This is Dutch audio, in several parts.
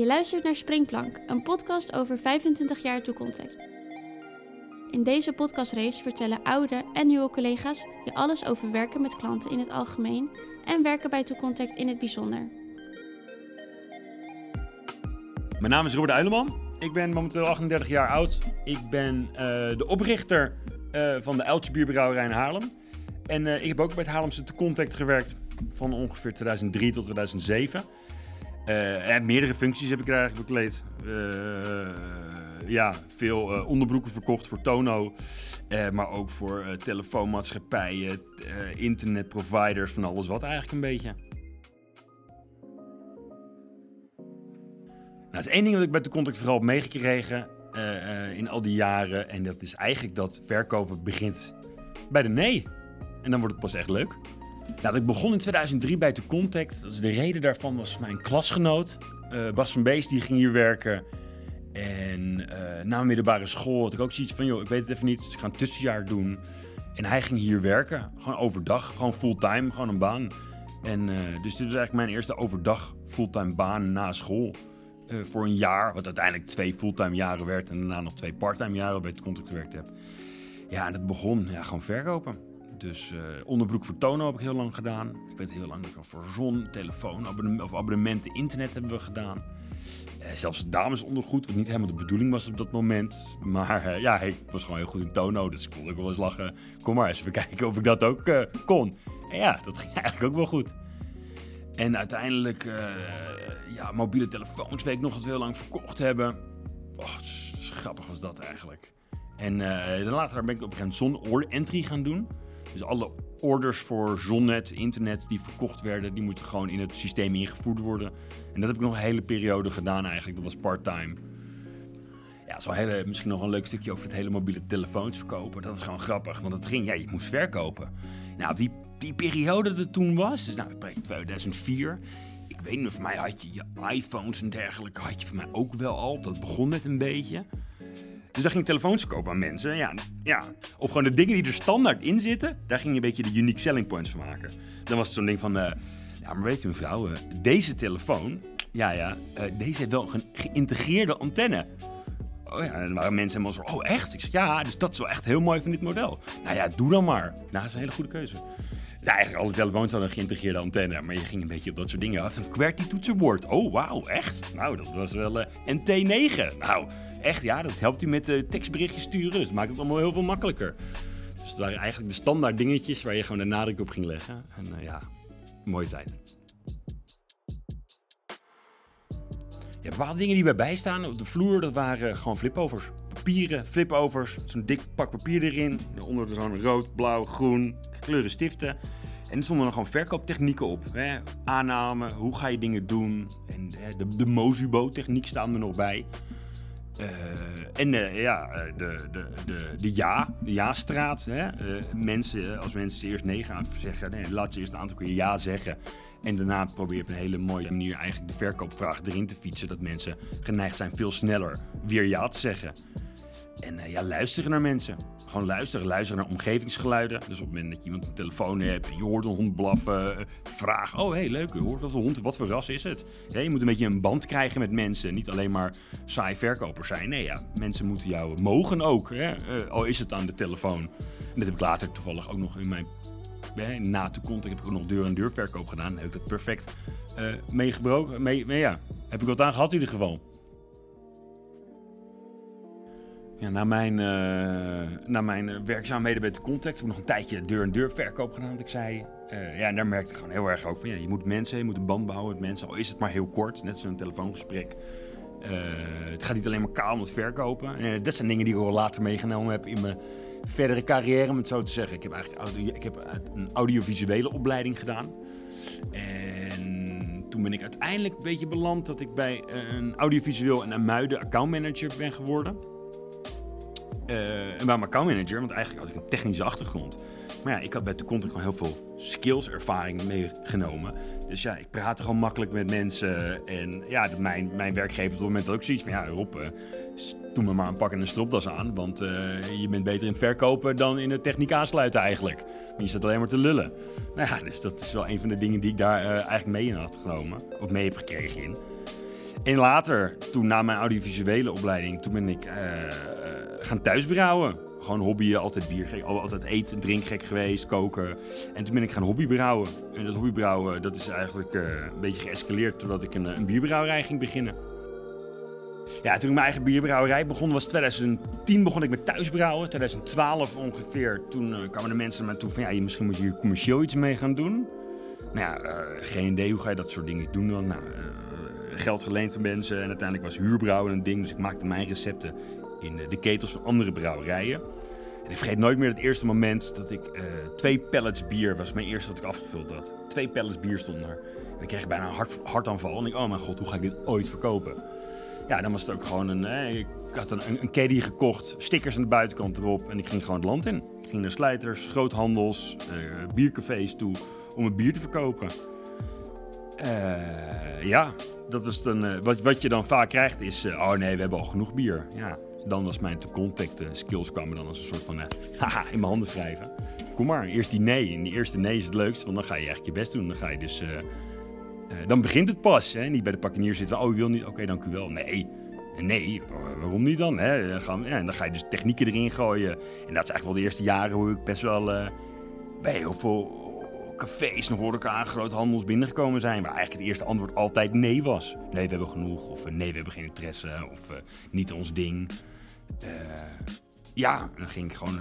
Je luistert naar Springplank, een podcast over 25 jaar toekomst. In deze podcastrace vertellen oude en nieuwe collega's je alles over werken met klanten in het algemeen en werken bij Toecontact in het bijzonder. Mijn naam is Robert Uileman. Ik ben momenteel 38 jaar oud. Ik ben eh, de oprichter eh, van de Eltje Bierbrouwerij in Haarlem. En eh, ik heb ook bij het Haarlemse Contact gewerkt van ongeveer 2003 tot 2007. En meerdere functies heb ik daar eigenlijk bekleed. ja, veel onderbroeken verkocht voor Tono. maar ook voor telefoonmaatschappijen, internetproviders, van alles wat eigenlijk een beetje. Nou, het is één ding wat ik bij de contact vooral heb meegekregen in al die jaren. En dat is eigenlijk dat verkopen begint bij de nee. En dan wordt het pas echt leuk. Nou, ik begon in 2003 bij de Contact. De reden daarvan was mijn klasgenoot. Uh, Bas van Beest, die ging hier werken. En uh, na middelbare school had ik ook zoiets van... joh, ik weet het even niet, dus ik ga een tussenjaar doen. En hij ging hier werken. Gewoon overdag, gewoon fulltime, gewoon een baan. En dus dit was eigenlijk mijn eerste overdag fulltime baan na school. Eh, voor een jaar. Wat uiteindelijk twee fulltime jaren werd. En daarna nog twee parttime jaren bij het contract gewerkt heb. Ja, en dat begon ja, gewoon verkopen. Dus uh, onderbroek voor Tono heb ik heel lang gedaan. Ik weet heel lang voor Zon, telefoon, of abonnementen, internet hebben we gedaan. Uh, zelfs damesondergoed, wat niet helemaal de bedoeling was op dat moment. Maar uh, ja, ik was gewoon heel goed in Tono, dus ik kon ook wel eens lachen. Kom maar eens even kijken of ik dat ook kon. En ja, dat ging eigenlijk ook wel goed. En uiteindelijk ja, mobiele telefoons weet ik nog dat heel lang verkocht hebben. Oh, grappig was dat eigenlijk. En uh, later ben ik op een zon order entry gaan doen. Dus alle orders voor zonnet, internet die verkocht werden, die moeten gewoon in het systeem ingevoerd worden. En dat heb ik nog een hele periode gedaan eigenlijk. Dat was part-time. Ja, zo hele, misschien nog een leuk stukje over het hele mobiele telefoons verkopen. Dat is gewoon grappig, want het ging, ja, je moest verkopen. Nou, die, die periode dat toen was, dus nou, ik 2004, ik weet niet, voor mij had je je iPhones en dergelijke, had je voor mij ook wel al. Dat begon net een beetje. Dus daar ging telefoons kopen aan mensen. Ja, ja. Of gewoon de dingen die er standaard in zitten, daar ging je een beetje de unique selling points van maken. Dan was het zo'n ding van, uh, ja, maar weet je mevrouw, uh, deze telefoon, ja ja, uh, deze heeft wel een geïntegreerde antenne. Oh ja, dan waren mensen helemaal zo, oh echt? Ik zeg, ja, dus dat is wel echt heel mooi van dit model. Nou ja, doe dan maar. Nou, dat is een hele goede keuze. Ja, eigenlijk alle telefoons hadden een geïntegreerde antenne, maar je ging een beetje op dat soort dingen. Je had een QWERTY toetsenbord. Oh, wauw, echt? Nou, dat was wel... Uh, en T9. Nou, echt, ja, dat helpt u met uh, tekstberichtjes sturen. Dat maakt het allemaal heel veel makkelijker. Dus dat waren eigenlijk de standaard dingetjes waar je gewoon de nadruk op ging leggen. En uh, ja, mooie tijd. Ja, bepaalde dingen die bij bijstaan op de vloer, dat waren gewoon flipovers. Papieren, flipovers, zo'n dik pak papier erin. Onder zo'n rood, blauw, groen, kleuren stiften. En er stonden er gewoon verkooptechnieken op. Hè? Aanname, hoe ga je dingen doen. En de, de Mozubo-techniek staan er nog bij. Uh, en uh, ja, eh, de, de, de, ja, de ja-straat. Mensen, als mensen eerst nee gaan zeggen, laat ze eerst een aantal keer ja zeggen. En daarna probeer je op een hele mooie manier eigenlijk de verkoopvraag erin te fietsen. Dat mensen geneigd zijn veel sneller weer ja te zeggen. En uh, ja, luisteren naar mensen. Gewoon luisteren. Luisteren naar omgevingsgeluiden. Dus op het moment dat je iemand een telefoon hebt en je hoort een hond blaffen, uh, vraag: Oh, hey, leuk, je hoort wat voor hond, wat voor ras is het? Je moet een beetje een band krijgen met mensen. Niet alleen maar saai verkoper zijn. Nee, ja, mensen moeten jou mogen ook. Hè? Uh, al is het aan de telefoon. En dat heb ik later toevallig ook nog in mijn. na de contact heb ik ook nog deur-en-deur verkoop gedaan. Dan heb ik dat perfect meegebroken. Mee, mee, ja, heb ik wat aan gehad in ieder geval. Ja, na mijn, uh, na mijn werkzaamheden bij de Contact heb ik nog een tijdje deur-en-deur verkoop gedaan, wat ik zei. Uh, ja, en daar merkte ik gewoon heel erg ook van, ja, je moet mensen, je moet een band bouwen met mensen, al is het maar heel kort, net zo'n telefoongesprek. Het gaat niet alleen maar kaal om het verkopen. dat zijn dingen die ik al later meegenomen heb in mijn verdere carrière, om het zo te zeggen. Ik heb eigenlijk ik heb een audiovisuele opleiding gedaan. En toen ben ik uiteindelijk een beetje beland dat ik bij een audiovisueel en een accountmanager ben geworden. Uh, en bij mijn accountmanager, want eigenlijk had ik een technische achtergrond. Maar ja, ik had bij de contact gewoon heel veel skills, ervaring meegenomen. Dus ja, ik praatte gewoon makkelijk met mensen. En ja, mijn, mijn werkgever op dat moment ook zoiets van... Ja, Rob, uh, doe me maar een pak en een stropdas aan. Want uh, je bent beter in het verkopen dan in de techniek aansluiten eigenlijk. Maar je staat alleen maar te lullen. Nou ja, dus dat is wel een van de dingen die ik daar eigenlijk mee in had genomen. Of mee heb gekregen in. En later, toen na mijn audiovisuele opleiding, toen ben ik gaan thuisbrouwen. Gewoon hobbyen, altijd bier, altijd eten, drinkgek geweest, koken. En toen ben ik gaan hobbybrouwen. En dat hobbybrouwen, dat is eigenlijk uh, een beetje geëscaleerd totdat ik een, een bierbrouwerij ging beginnen. Ja, toen ik mijn eigen bierbrouwerij begon, was 2010 begon ik met thuisbrouwen. 2012 ongeveer, toen uh, kwamen de mensen naar me toe van ja, misschien moet je hier commercieel iets mee gaan doen. Nou ja, geen idee hoe ga je dat soort dingen doen dan. Nou, geld geleend van mensen en uiteindelijk was huurbrouwen een ding. Dus ik maakte mijn recepten in de ketels van andere brouwerijen. En ik vergeet nooit meer het eerste moment dat ik uh, twee pallets bier, was mijn eerste dat ik afgevuld had. Twee pallets bier stonden er. En ik kreeg bijna een hart, hartaanval. En ik, oh mijn god, hoe ga ik dit ooit verkopen? Ja, dan was het ook gewoon een, eh, ik had een, een, caddy gekocht, stickers aan de buitenkant erop. En ik ging gewoon het land in. Ik ging naar slijters, groothandels, uh, biercafés toe om een bier te verkopen. Uh, ja, dat is dan, wat, wat je dan vaak krijgt is, oh nee, we hebben al genoeg bier. Ja, dan was mijn to-contact skills kwamen dan als een soort van, haha, in mijn handen wrijven. Kom maar, eerst die nee. En die eerste nee is het leukste, want dan ga je echt je best doen. Dan ga je dus, dan begint het pas. Hè? Niet bij de pakkenier zitten, oh, je wil niet, oké, dank u wel. Nee, nee, waarom niet dan? Hè? Dan, gaan, ja, dan ga je dus technieken erin gooien. En dat is eigenlijk wel de eerste jaren hoe ik best wel bij heel veel cafés nog horeca groothandels binnengekomen zijn. Waar eigenlijk het eerste antwoord altijd nee was. Nee, we hebben genoeg. Of eh, nee, we hebben geen interesse. Of uh, niet ons ding. Uh, ja, dan ging ik gewoon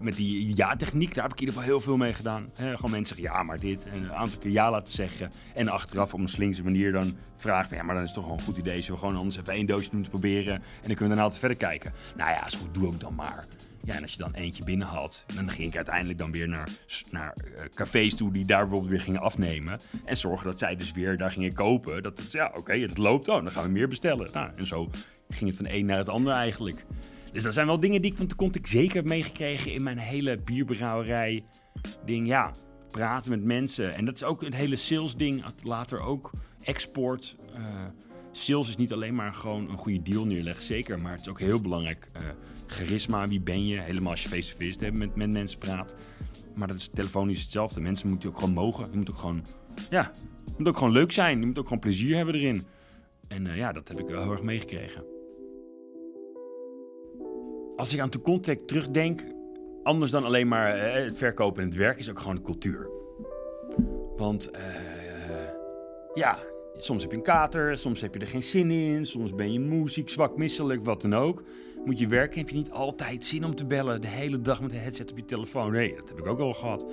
met die ja-techniek. Daar heb ik in ieder geval heel veel mee gedaan. gewoon mensen zeggen ja, maar dit. En een aantal keer ja laten zeggen. En achteraf op een slinkse manier dan vragen. Ja, maar dan is het toch wel een goed idee. Zullen we gewoon anders even één doosje doen te proberen. En dan kunnen we daarna altijd verder kijken. Nou ja, is goed, doe ook dan maar. Ja, en als je dan eentje binnen had, dan ging ik uiteindelijk dan weer naar, naar uh, cafés toe die daar bijvoorbeeld weer gingen afnemen. En zorgen dat zij dus weer daar gingen kopen. Dat het, ja, oké, okay, het loopt dan, dan gaan we meer bestellen. Nou, en zo ging het van een naar het ander eigenlijk. Dus dat zijn wel dingen die ik van ik zeker heb meegekregen in mijn hele bierbrouwerij ding. Ja, praten met mensen. En dat is ook een hele sales ding. Later ook export. Uh, sales is niet alleen maar gewoon een goede deal neerleggen, zeker. Maar het is ook heel belangrijk. Uh, charisma, wie ben je? Helemaal als je face-to-face met, met mensen praat. Maar dat is telefonisch hetzelfde. Mensen moeten ook gewoon mogen. Je moet ook gewoon, ja, moet ook gewoon leuk zijn. Je moet ook gewoon plezier hebben erin. En uh, ja, dat heb ik wel heel erg meegekregen. Als ik aan To Contact terugdenk, anders dan alleen maar uh, het verkopen en het werk, is ook gewoon de cultuur. Want ja, soms heb je een kater, soms heb je er geen zin in, soms ben je moe, zwak, misselijk, wat dan ook moet je werken, heb je niet altijd zin om te bellen. De hele dag met een headset op je telefoon. Nee, dat heb ik ook al gehad.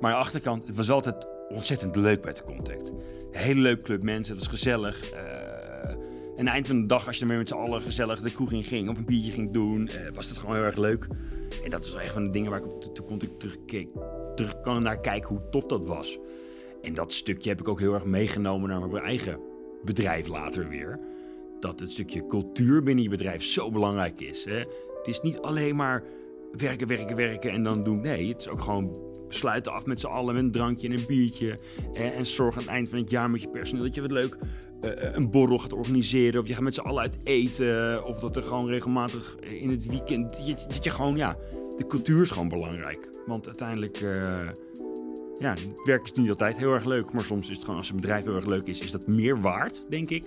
Maar aan de achterkant, het was altijd ontzettend leuk bij de contact. Hele leuke club mensen, het was gezellig. Uh, en eind van de dag, als je ermee met z'n allen gezellig de kroeg in ging of een biertje ging doen, uh, was het gewoon heel erg leuk. En dat is echt van de dingen waar ik op de terugkeek, terug kan naar kijken hoe tof dat was. En dat stukje heb ik ook heel erg meegenomen naar mijn eigen bedrijf later weer dat het stukje cultuur binnen je bedrijf zo belangrijk is. Hè? Het is niet alleen maar werken, werken, werken en dan doen. Nee, het is ook gewoon sluiten af met z'n allen met een drankje en een biertje. En, zorg aan het eind van het jaar met je personeel dat je wat leuk uh, een borrel gaat organiseren. Of je gaat met z'n allen uit eten. Of dat er gewoon regelmatig in het weekend. Dat je, gewoon, ja, de cultuur is gewoon belangrijk. Want uiteindelijk. Ja, werk is niet altijd heel erg leuk, maar soms is het gewoon als een bedrijf heel erg leuk is, is dat meer waard, denk ik,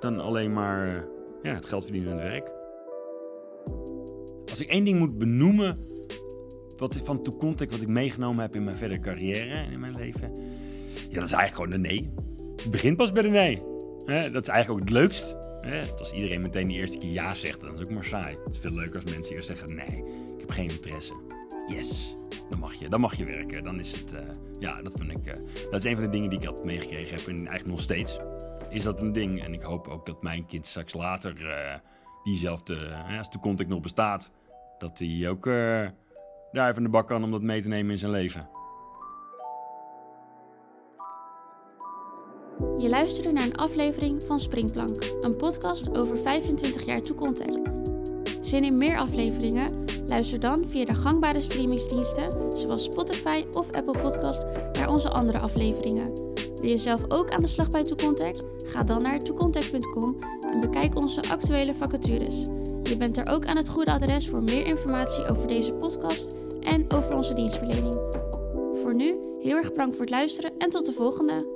dan alleen maar ja, het geld verdienen en het werk. Als ik één ding moet benoemen wat van To Contact wat ik meegenomen heb in mijn verdere carrière en in mijn leven, ja, dat is eigenlijk gewoon de nee. Het begint pas bij de nee. dat is eigenlijk ook het leukst. Als iedereen meteen de eerste keer ja zegt, dan is het ook maar saai. Het is veel leuker als mensen eerst zeggen nee, ik heb geen interesse. Yes, dan mag je, dan mag je werken. Dan is het, uh, ja, dat vind ik, uh, dat is een van de dingen die ik altijd meegekregen heb en eigenlijk nog steeds is dat een ding. En ik hoop ook dat mijn kind straks later uh, diezelfde, uh, als contact nog bestaat, dat hij ook uh, daar even de bak kan om dat mee te nemen in zijn leven. Je luisterde naar een aflevering van Springplank, een podcast over 25 jaar toekomst. Zin in meer afleveringen? Luister dan via de gangbare streamingsdiensten zoals Spotify of Apple Podcast naar onze andere afleveringen. Wil je zelf ook aan de slag bij ToeContact? Ga dan naar toecontact.com en bekijk onze actuele vacatures. Je bent er ook aan het goede adres voor meer informatie over deze podcast en over onze dienstverlening. Voor nu, heel erg bedankt voor het luisteren en tot de volgende!